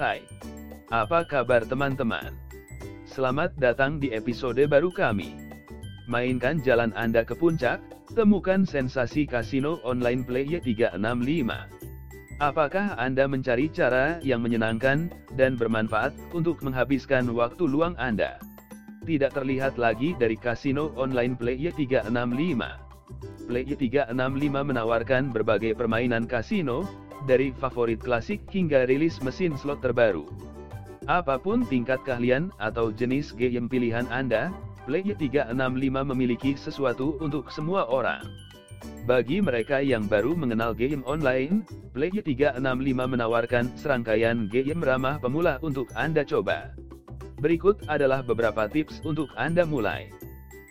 Hai, apa kabar teman-teman? Selamat datang di episode baru kami. Mainkan jalan Anda ke puncak, temukan sensasi kasino online Play 365. Apakah Anda mencari cara yang menyenangkan dan bermanfaat untuk menghabiskan waktu luang Anda? Tidak terlihat lagi dari kasino online Play 365. Play 365 menawarkan berbagai permainan kasino, dari favorit klasik hingga rilis mesin slot terbaru. Apa pun tingkat keahlian atau jenis game pilihan Anda, Play 365 memiliki sesuatu untuk semua orang. Bagi mereka yang baru mengenal game online, Play 365 menawarkan serangkaian game ramah pemula untuk Anda coba. Berikut adalah beberapa tips untuk Anda mulai.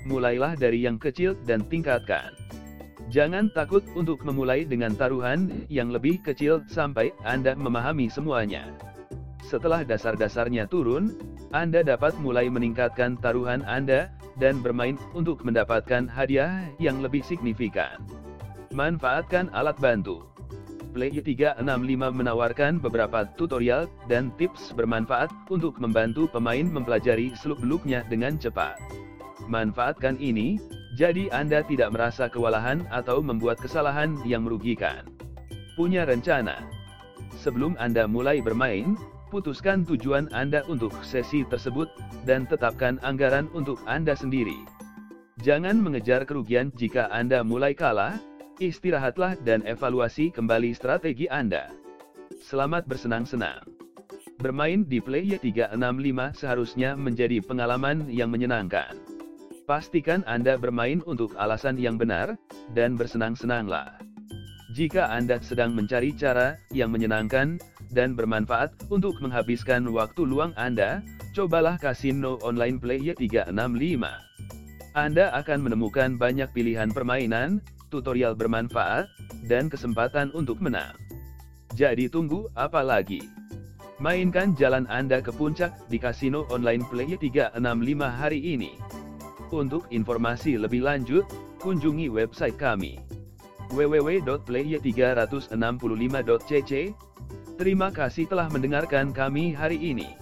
Mulailah dari yang kecil dan tingkatkan. Jangan takut untuk memulai dengan taruhan yang lebih kecil sampai Anda memahami semuanya. Setelah dasar-dasarnya turun, Anda dapat mulai meningkatkan taruhan Anda dan bermain untuk mendapatkan hadiah yang lebih signifikan. Manfaatkan alat bantu. Play 365 menawarkan beberapa tutorial dan tips bermanfaat untuk membantu pemain mempelajari seluk-beluknya dengan cepat. Manfaatkan ini, jadi Anda tidak merasa kewalahan atau membuat kesalahan yang merugikan. Punya rencana. Sebelum Anda mulai bermain, putuskan tujuan Anda untuk sesi tersebut, dan tetapkan anggaran untuk Anda sendiri. Jangan mengejar kerugian jika Anda mulai kalah, istirahatlah dan evaluasi kembali strategi Anda. Selamat bersenang-senang. Bermain di Play 365 seharusnya menjadi pengalaman yang menyenangkan. Pastikan Anda bermain untuk alasan yang benar, dan bersenang-senanglah. Jika Anda sedang mencari cara yang menyenangkan, dan bermanfaat untuk menghabiskan waktu luang Anda, cobalah Casino Online Play 365. Anda akan menemukan banyak pilihan permainan, tutorial bermanfaat, dan kesempatan untuk menang. Jadi tunggu apa lagi? Mainkan jalan Anda ke puncak di Casino Online Play 365 hari ini. Untuk informasi lebih lanjut, kunjungi website kami www.play365.cc Terima kasih telah mendengarkan kami hari ini.